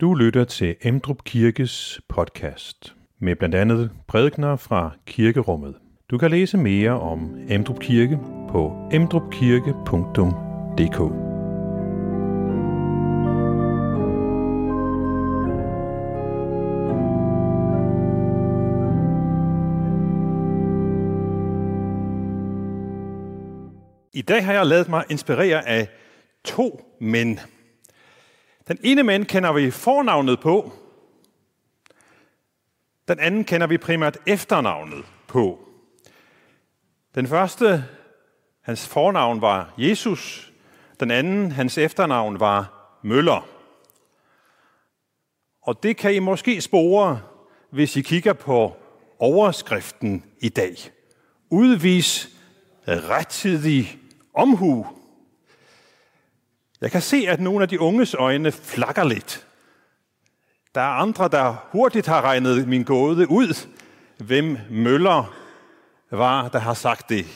Du lytter til Emdrup Kirkes podcast med blandt andet prædikner fra kirkerummet. Du kan læse mere om Emdrup Kirke på emdrupkirke.dk. I dag har jeg lavet mig inspirere af to mænd. Den ene mand kender vi fornavnet på. Den anden kender vi primært efternavnet på. Den første, hans fornavn var Jesus. Den anden, hans efternavn var Møller. Og det kan I måske spore, hvis I kigger på overskriften i dag. Udvis rettidig omhu. Jeg kan se, at nogle af de unges øjne flakker lidt. Der er andre, der hurtigt har regnet min gåde ud, hvem Møller var, der har sagt det.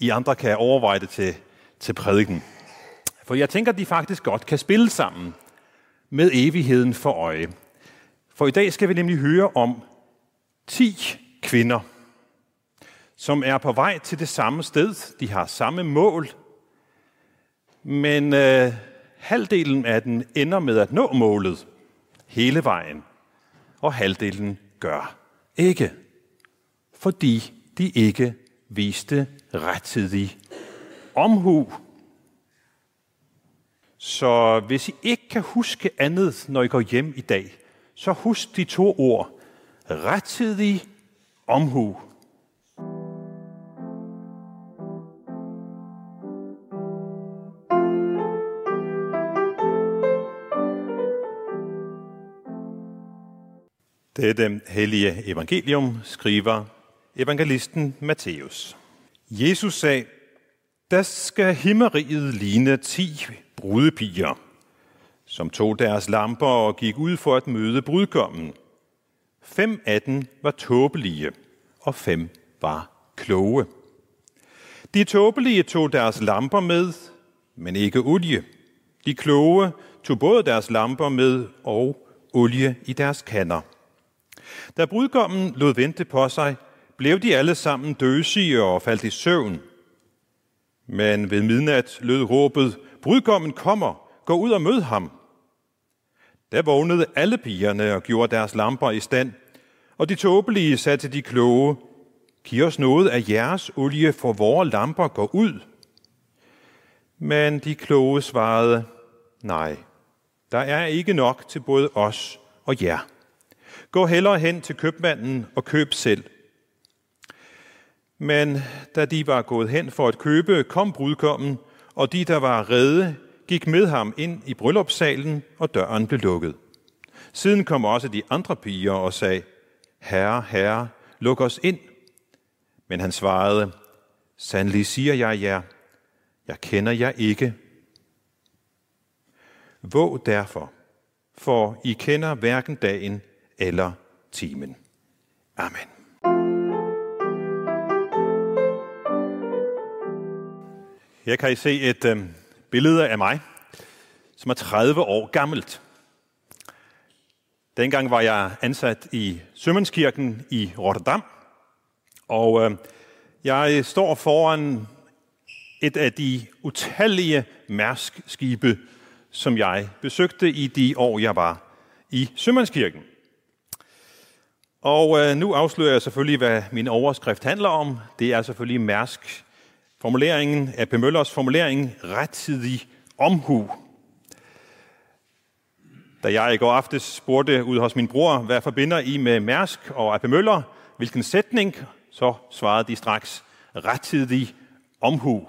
I andre kan jeg overveje det til, til prædiken. For jeg tænker, at de faktisk godt kan spille sammen med evigheden for øje. For i dag skal vi nemlig høre om 10 kvinder, som er på vej til det samme sted. De har samme mål, men øh, halvdelen af den ender med at nå målet hele vejen, og halvdelen gør ikke, fordi de ikke viste rettidig omhu. Så hvis I ikke kan huske andet, når I går hjem i dag, så husk de to ord. Rettidig omhu. Det hellige evangelium, skriver evangelisten Matthæus. Jesus sagde, der skal himmeriget ligne ti brudepiger, som tog deres lamper og gik ud for at møde brudgommen. Fem af dem var tåbelige, og fem var kloge. De tåbelige tog deres lamper med, men ikke olie. De kloge tog både deres lamper med og olie i deres kander. Da brudgommen lod vente på sig, blev de alle sammen døsige og faldt i søvn. Men ved midnat lød råbet, brudgommen kommer, gå ud og mød ham. Da vågnede alle pigerne og gjorde deres lamper i stand, og de tåbelige sagde til de kloge, giv os noget af jeres olie, for vores lamper går ud. Men de kloge svarede, nej, der er ikke nok til både os og jer. Gå hellere hen til købmanden og køb selv. Men da de var gået hen for at købe, kom brudkommen, og de, der var redde, gik med ham ind i bryllupssalen, og døren blev lukket. Siden kom også de andre piger og sagde, Herre, herre, luk os ind. Men han svarede, Sandelig siger jeg jer, jeg kender jer ikke. Våg derfor, for I kender hverken dagen eller timen. Amen. Her kan I se et øh, billede af mig, som er 30 år gammelt. Dengang var jeg ansat i Sømandskirken i Rotterdam, og øh, jeg står foran et af de utallige mærskskibe, som jeg besøgte i de år, jeg var i Sømandskirken. Og øh, nu afslører jeg selvfølgelig, hvad min overskrift handler om. Det er selvfølgelig Mærsk. Formuleringen af Møllers formulering, rettidig omhu. Da jeg i går aftes spurgte ud hos min bror, hvad forbinder I med Mærsk og AP Møller, hvilken sætning, så svarede de straks, rettidig omhu.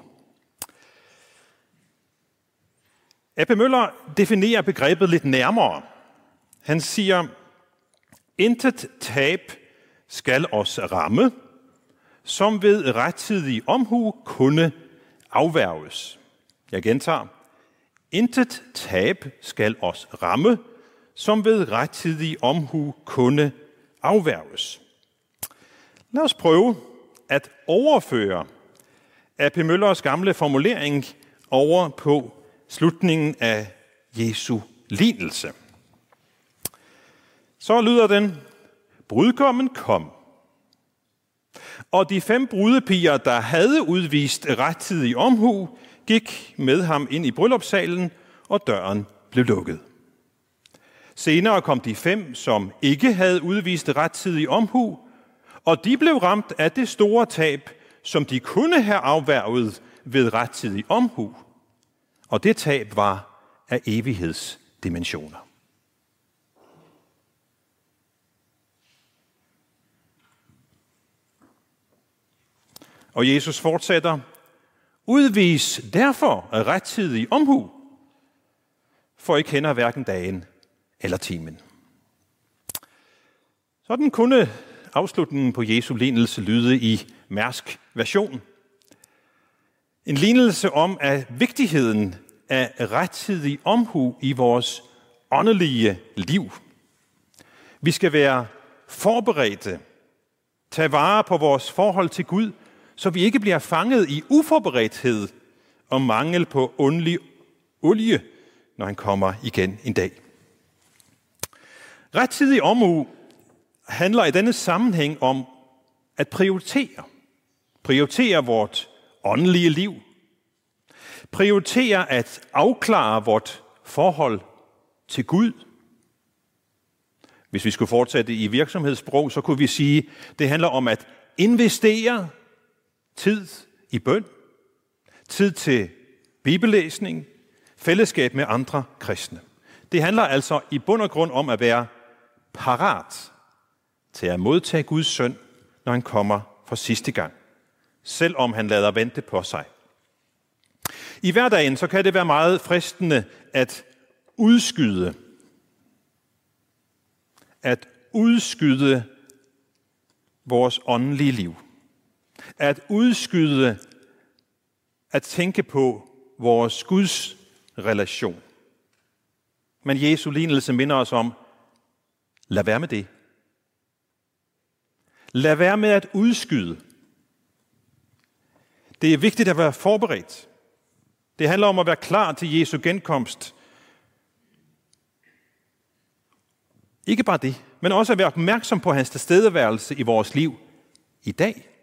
AP Møller definerer begrebet lidt nærmere. Han siger, Intet tab skal os ramme, som ved rettidig omhu kunne afværges. Jeg gentager. Intet tab skal os ramme, som ved rettidig omhu kunne afværges. Lad os prøve at overføre A.P. Møllers gamle formulering over på slutningen af Jesu lidelse. Så lyder den, brudkommen kom. Og de fem brudepiger, der havde udvist rettidig omhu, gik med ham ind i bryllupssalen, og døren blev lukket. Senere kom de fem, som ikke havde udvist rettidig omhu, og de blev ramt af det store tab, som de kunne have afværget ved rettidig omhu. Og det tab var af evighedsdimensioner. Og Jesus fortsætter, udvis derfor rettidig omhu, for I kender hverken dagen eller timen. Sådan kunne afslutningen på Jesu lignelse lyde i Mærsk version. En lignelse om at vigtigheden af rettidig omhu i vores åndelige liv. Vi skal være forberedte, tage vare på vores forhold til Gud, så vi ikke bliver fanget i uforberedthed og mangel på ondelig olie, når han kommer igen en dag. Rettidig omhu handler i denne sammenhæng om at prioritere. Prioritere vort åndelige liv. Prioritere at afklare vort forhold til Gud. Hvis vi skulle fortsætte i virksomhedssprog, så kunne vi sige, at det handler om at investere tid i bøn, tid til bibellæsning, fællesskab med andre kristne. Det handler altså i bund og grund om at være parat til at modtage Guds søn, når han kommer for sidste gang, selvom han lader vente på sig. I hverdagen så kan det være meget fristende at udskyde, at udskyde vores åndelige liv. At udskyde at tænke på vores Guds relation. Men Jesu lignelse minder os om, lad være med det. Lad være med at udskyde. Det er vigtigt at være forberedt. Det handler om at være klar til Jesu genkomst. Ikke bare det, men også at være opmærksom på hans tilstedeværelse i vores liv i dag.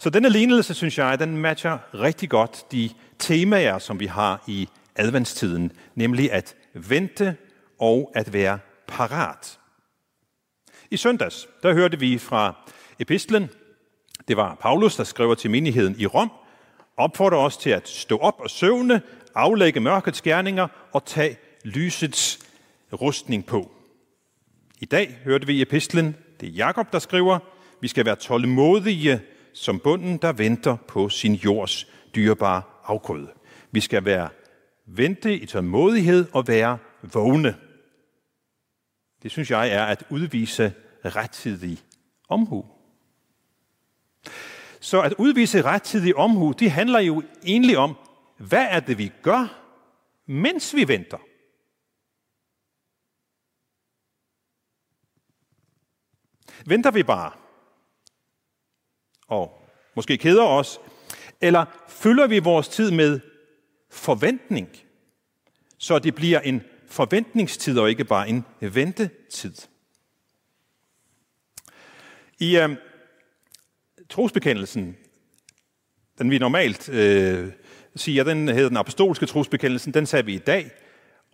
Så denne lignelse, synes jeg, den matcher rigtig godt de temaer, som vi har i adventstiden, nemlig at vente og at være parat. I søndags, der hørte vi fra epistlen, det var Paulus, der skriver til menigheden i Rom, opfordrer os til at stå op og søvne, aflægge mørkets gerninger og tage lysets rustning på. I dag hørte vi i epistlen, det er Jakob, der skriver, vi skal være tålmodige som bunden, der venter på sin jords dyrebare afgrøde. Vi skal være vente i tålmodighed og være vågne. Det synes jeg er at udvise rettidig omhu. Så at udvise rettidig omhu, det handler jo egentlig om, hvad er det, vi gør, mens vi venter? Venter vi bare? Og måske keder os? Eller fylder vi vores tid med forventning, så det bliver en forventningstid og ikke bare en ventetid? I øh, trosbekendelsen, den vi normalt øh, siger, den hedder den apostolske trosbekendelsen, den sagde vi i dag.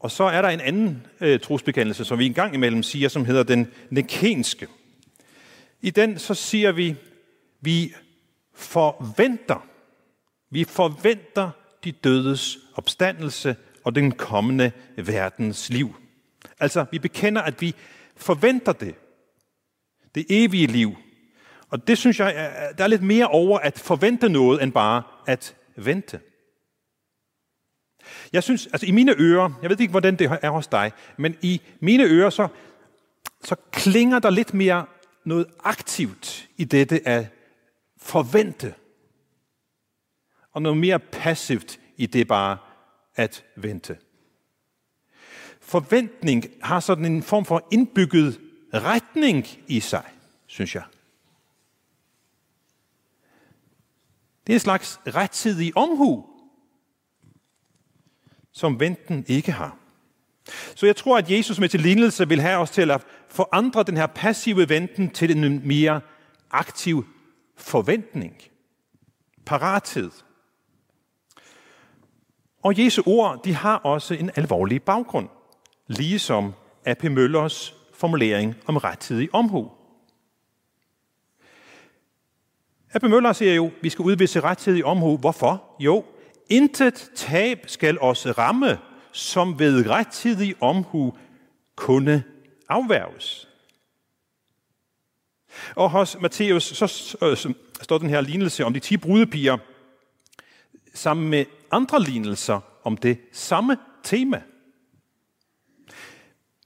Og så er der en anden øh, trosbekendelse, som vi engang imellem siger, som hedder den nekenske. I den så siger vi, vi forventer, vi forventer de dødes opstandelse og den kommende verdens liv. Altså, vi bekender, at vi forventer det det evige liv. Og det synes jeg, der er lidt mere over at forvente noget, end bare at vente. Jeg synes, altså i mine ører, jeg ved ikke, hvordan det er hos dig, men i mine ører, så, så klinger der lidt mere noget aktivt i dette at forvente. Og noget mere passivt i det bare at vente. Forventning har sådan en form for indbygget retning i sig, synes jeg. Det er en slags rettidig omhu, som venten ikke har. Så jeg tror, at Jesus med til lignelse vil have os til at forandre den her passive venten til en mere aktiv forventning. Parathed. Og Jesu ord, de har også en alvorlig baggrund, ligesom A.P. Møllers formulering om rettidig omhu. A.P. Møller siger jo, at vi skal udvise rettidig omhu. Hvorfor? Jo, intet tab skal os ramme, som ved rettidig omhu kunne afværges. Og hos Matthæus så øh, så står den her lignelse om de ti brudepiger, sammen med andre lignelser om det samme tema.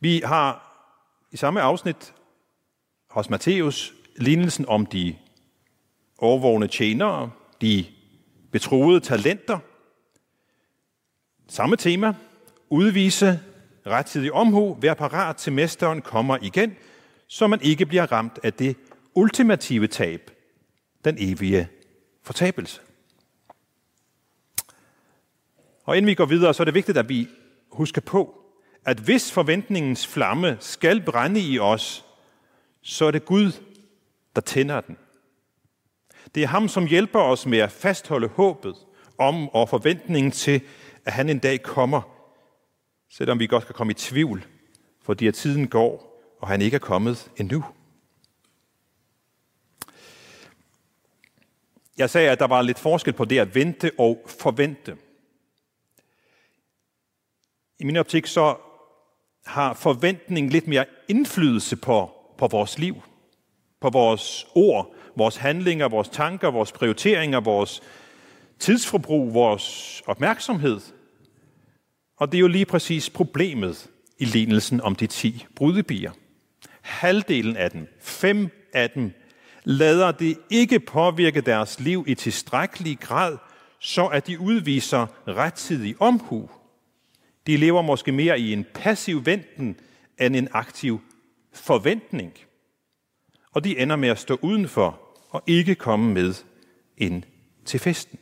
Vi har i samme afsnit hos Matthæus lignelsen om de overvågne tjenere, de betroede talenter. Samme tema. Udvise rettidig omhu, vær parat til mesteren kommer igen, så man ikke bliver ramt af det ultimative tab, den evige fortabelse. Og inden vi går videre, så er det vigtigt, at vi husker på, at hvis forventningens flamme skal brænde i os, så er det Gud, der tænder den. Det er ham, som hjælper os med at fastholde håbet om og forventningen til, at han en dag kommer, selvom vi godt kan komme i tvivl, fordi at tiden går, og han ikke er kommet endnu. Jeg sagde, at der var lidt forskel på det at vente og forvente. I min optik så har forventning lidt mere indflydelse på, på vores liv, på vores ord, vores handlinger, vores tanker, vores prioriteringer, vores tidsforbrug, vores opmærksomhed. Og det er jo lige præcis problemet i lignelsen om de ti brudebier. Halvdelen af dem, fem af dem, lader det ikke påvirke deres liv i tilstrækkelig grad, så at de udviser rettidig omhu. De lever måske mere i en passiv venten end en aktiv forventning. Og de ender med at stå udenfor og ikke komme med ind til festen.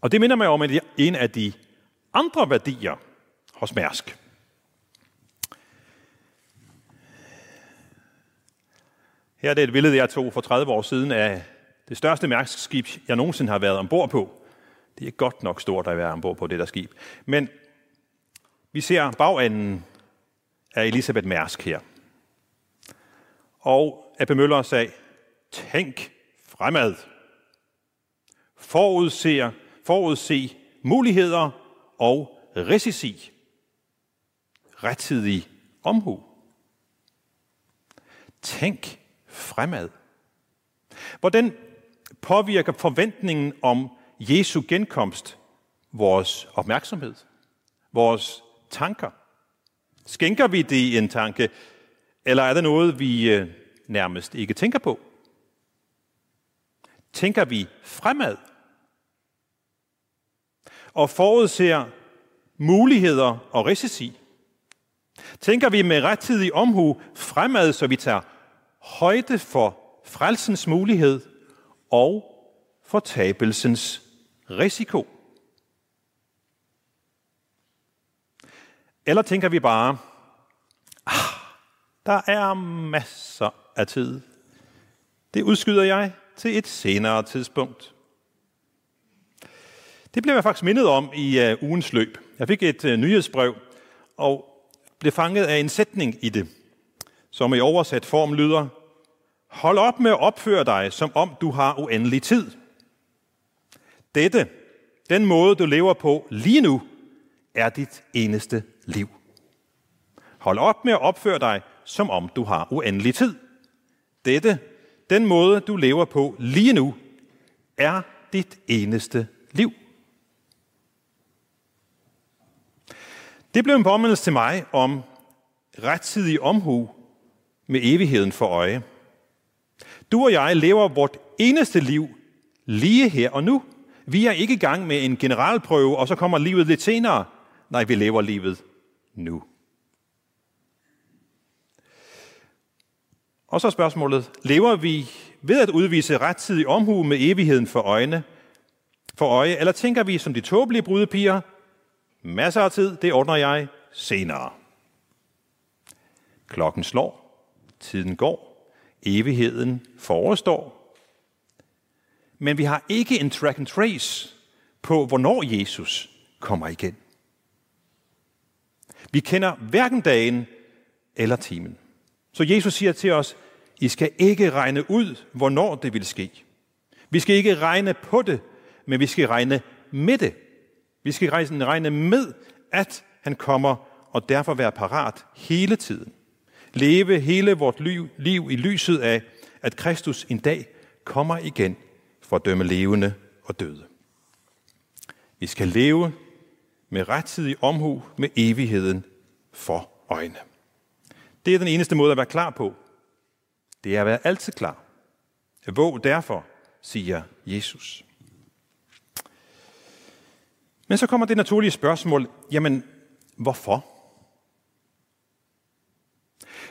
Og det minder mig om en af de andre værdier hos Mærsk. Her er det et billede, jeg tog for 30 år siden af det største Mærsk-skib, jeg nogensinde har været ombord på. Det er godt nok stort at være ombord på det der skib. Men vi ser bagenden af Elisabeth Mærsk her. Og Abbe Møller sagde, tænk fremad. Forudser, forudse muligheder og risici. Rettidig omhu. Tænk fremad. Hvordan påvirker forventningen om Jesu genkomst vores opmærksomhed, vores tanker? Skænker vi det en tanke, eller er det noget, vi øh, nærmest ikke tænker på? Tænker vi fremad? Og forudser muligheder og risici? Tænker vi med rettidig omhu fremad, så vi tager højde for frelsens mulighed og fortabelsens risiko? Eller tænker vi bare, ah, der er masser af tid. Det udskyder jeg til et senere tidspunkt. Det blev jeg faktisk mindet om i uh, ugens løb. Jeg fik et uh, nyhedsbrev og blev fanget af en sætning i det, som i oversat form lyder, Hold op med at opføre dig, som om du har uendelig tid. Dette, den måde du lever på lige nu, er dit eneste liv. Hold op med at opføre dig, som om du har uendelig tid. Dette, den måde du lever på lige nu, er dit eneste liv. Det blev en påmindelse til mig om rettidig omhu med evigheden for øje. Du og jeg lever vort eneste liv lige her og nu. Vi er ikke i gang med en generalprøve, og så kommer livet lidt senere. Nej, vi lever livet nu. Og så spørgsmålet, lever vi ved at udvise rettidig omhu med evigheden for øjne, for øje, eller tænker vi som de tåbelige brudepiger, masser af tid, det ordner jeg senere. Klokken slår, tiden går, evigheden forestår. Men vi har ikke en track and trace på, hvornår Jesus kommer igen. Vi kender hverken dagen eller timen. Så Jesus siger til os, I skal ikke regne ud, hvornår det vil ske. Vi skal ikke regne på det, men vi skal regne med det. Vi skal regne med, at han kommer, og derfor være parat hele tiden. Leve hele vort liv, liv i lyset af, at Kristus en dag kommer igen for at dømme levende og døde. Vi skal leve med rettidig omhu med evigheden for øjne. Det er den eneste måde at være klar på. Det er at være altid klar. Våg derfor, siger Jesus. Men så kommer det naturlige spørgsmål, jamen, hvorfor?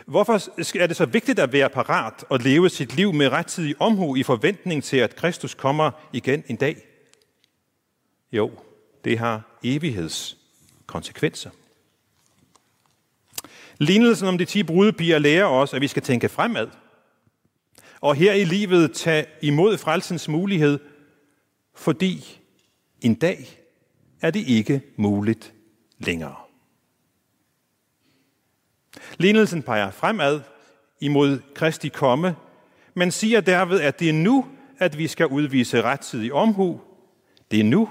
Hvorfor er det så vigtigt at være parat og leve sit liv med rettidig omhu i forventning til, at Kristus kommer igen en dag? Jo, det har evighedskonsekvenser. Lignelsen om de ti brudepiger lærer os, at vi skal tænke fremad. Og her i livet tage imod frelsens mulighed, fordi en dag er det ikke muligt længere. Lignelsen peger fremad imod Kristi komme, men siger derved, at det er nu, at vi skal udvise rettidig omhu. Det er nu,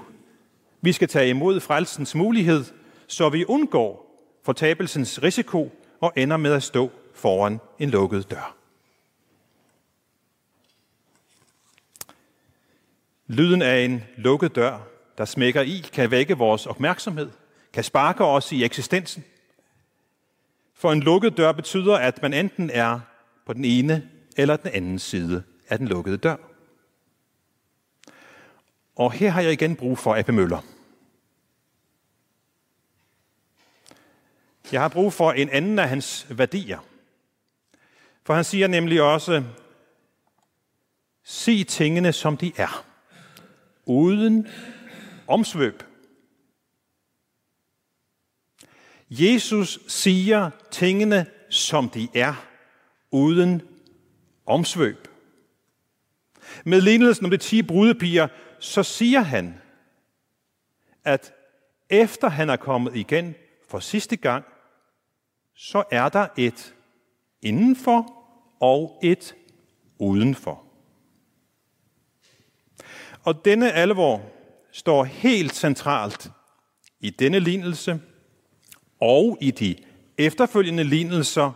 vi skal tage imod frelsens mulighed, så vi undgår fortabelsens risiko og ender med at stå foran en lukket dør. Lyden af en lukket dør, der smækker i, kan vække vores opmærksomhed, kan sparke os i eksistensen. For en lukket dør betyder, at man enten er på den ene eller den anden side af den lukkede dør. Og her har jeg igen brug for Abbe Møller. Jeg har brug for en anden af hans værdier. For han siger nemlig også, se tingene som de er, uden omsvøb. Jesus siger tingene som de er, uden omsvøb. Med lignelsen om de ti brudepiger, så siger han, at efter han er kommet igen for sidste gang, så er der et indenfor og et udenfor. Og denne alvor står helt centralt i denne lignelse og i de efterfølgende lignelser,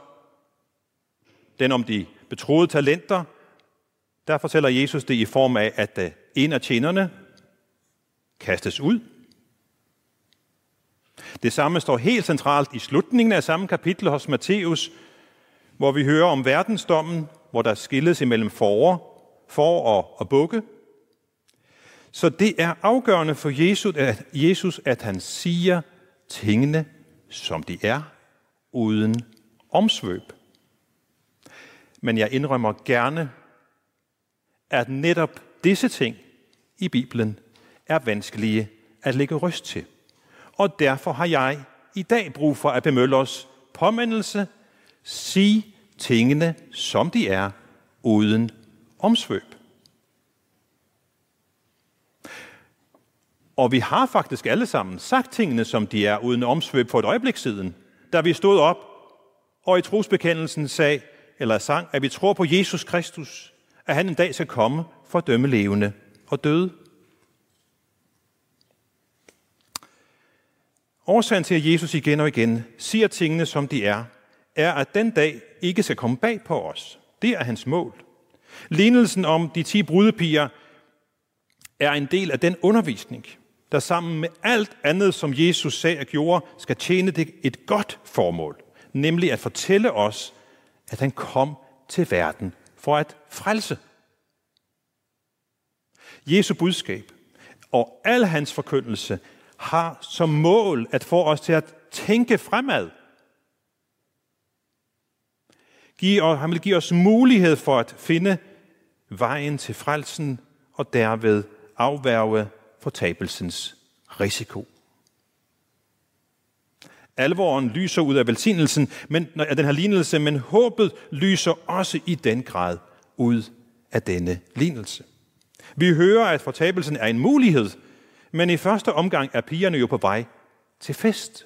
den om de betroede talenter, der fortæller Jesus det i form af, at øh, en af tjenerne kastes ud, det samme står helt centralt i slutningen af samme kapitel hos Matthæus, hvor vi hører om verdensdommen, hvor der skilles imellem forår, for og, og bukke. Så det er afgørende for Jesus at, Jesus, at han siger tingene, som de er, uden omsvøb. Men jeg indrømmer gerne, at netop disse ting i Bibelen er vanskelige at lægge ryst til og derfor har jeg i dag brug for at bemølle os påmindelse, sig tingene som de er, uden omsvøb. Og vi har faktisk alle sammen sagt tingene, som de er, uden omsvøb for et øjeblik siden, da vi stod op og i trosbekendelsen sag, eller sang, at vi tror på Jesus Kristus, at han en dag skal komme for at dømme levende og døde. Årsagen til, at Jesus igen og igen siger tingene, som de er, er, at den dag ikke skal komme bag på os. Det er hans mål. Lignelsen om de ti brudepiger er en del af den undervisning, der sammen med alt andet, som Jesus sagde og gjorde, skal tjene det et godt formål, nemlig at fortælle os, at han kom til verden for at frelse. Jesu budskab og al hans forkyndelse har som mål at få os til at tænke fremad. og han vil give os mulighed for at finde vejen til frelsen og derved afværge fortabelsens risiko. Alvoren lyser ud af velsignelsen, men, af den her lignelse, men håbet lyser også i den grad ud af denne lignelse. Vi hører, at fortabelsen er en mulighed, men i første omgang er pigerne jo på vej til fest.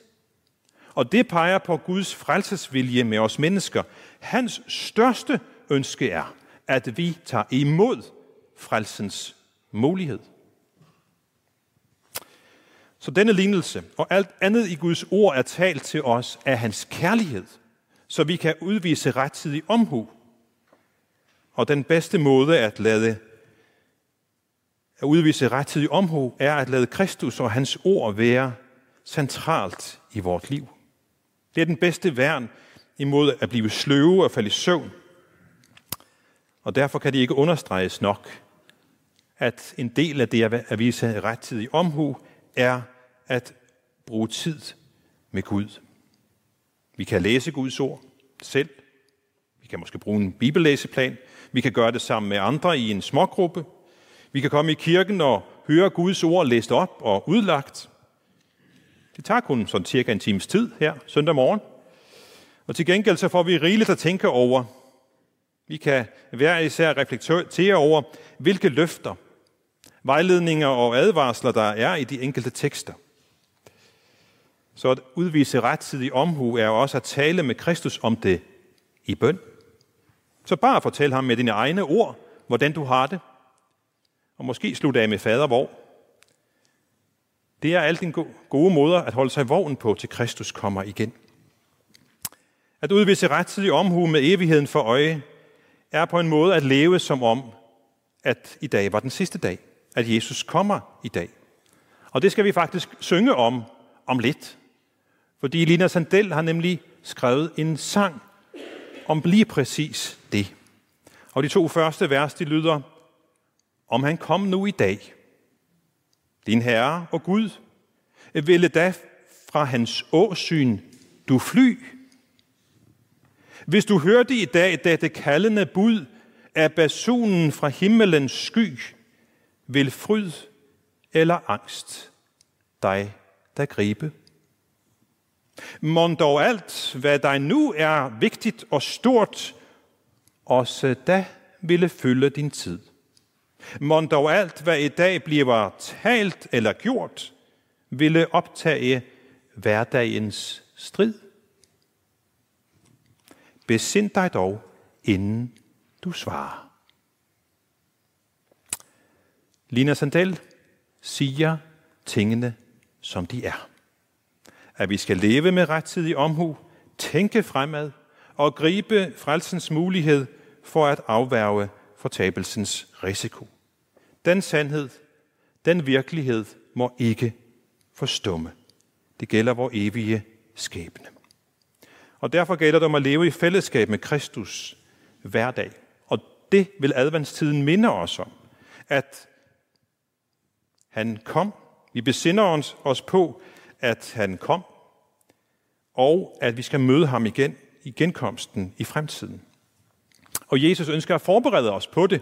Og det peger på Guds frelsesvilje med os mennesker. Hans største ønske er, at vi tager imod frelsens mulighed. Så denne lignelse og alt andet i Guds ord er talt til os af hans kærlighed, så vi kan udvise rettidig omhu. Og den bedste måde at lade at udvise rettidig omhu er at lade Kristus og hans ord være centralt i vort liv. Det er den bedste værn imod at blive sløve og falde i søvn. Og derfor kan det ikke understreges nok, at en del af det at vise rettidig omhu er at bruge tid med Gud. Vi kan læse Guds ord selv. Vi kan måske bruge en bibellæseplan. Vi kan gøre det sammen med andre i en smågruppe. Vi kan komme i kirken og høre Guds ord læst op og udlagt. Det tager kun sådan cirka en times tid her søndag morgen. Og til gengæld så får vi rigeligt at tænke over. Vi kan hver især reflektere over, hvilke løfter, vejledninger og advarsler, der er i de enkelte tekster. Så at udvise rettidig omhu er også at tale med Kristus om det i bøn. Så bare fortæl ham med dine egne ord, hvordan du har det. Og måske slutte af med fader hvor. Det er alt en gode måder at holde sig vågen på, til Kristus kommer igen. At udvise rettidig omhu med evigheden for øje, er på en måde at leve som om, at i dag var den sidste dag. At Jesus kommer i dag. Og det skal vi faktisk synge om om lidt. Fordi Lina Sandel har nemlig skrevet en sang om lige præcis det. Og de to første vers, de lyder, om han kom nu i dag, din Herre og Gud, ville da fra hans åsyn du fly. Hvis du hørte i dag dette kaldende bud af basunen fra himmelens sky, vil fryd eller angst dig der gribe. Må dog alt, hvad der nu er vigtigt og stort, også da ville fylde din tid. Må dog alt, hvad i dag bliver talt eller gjort, ville optage hverdagens strid. Besind dig dog, inden du svarer. Lina Sandel siger tingene, som de er at vi skal leve med rettidig omhu, tænke fremad og gribe frelsens mulighed for at afværge fortabelsens risiko. Den sandhed, den virkelighed må ikke forstumme. Det gælder vor evige skæbne. Og derfor gælder det om at leve i fællesskab med Kristus hver dag. Og det vil adventstiden minde os om, at han kom. Vi besinder os, os på, at han kom, og at vi skal møde ham igen i genkomsten i fremtiden. Og Jesus ønsker at forberede os på det,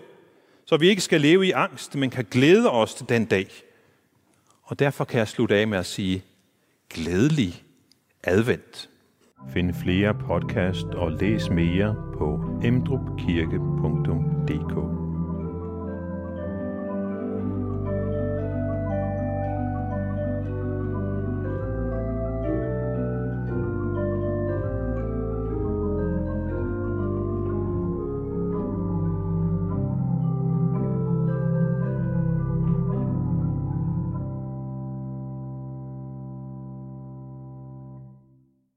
så vi ikke skal leve i angst, men kan glæde os til den dag. Og derfor kan jeg slutte af med at sige, glædelig advent. Find flere podcast og læs mere på emdrupkirke.dk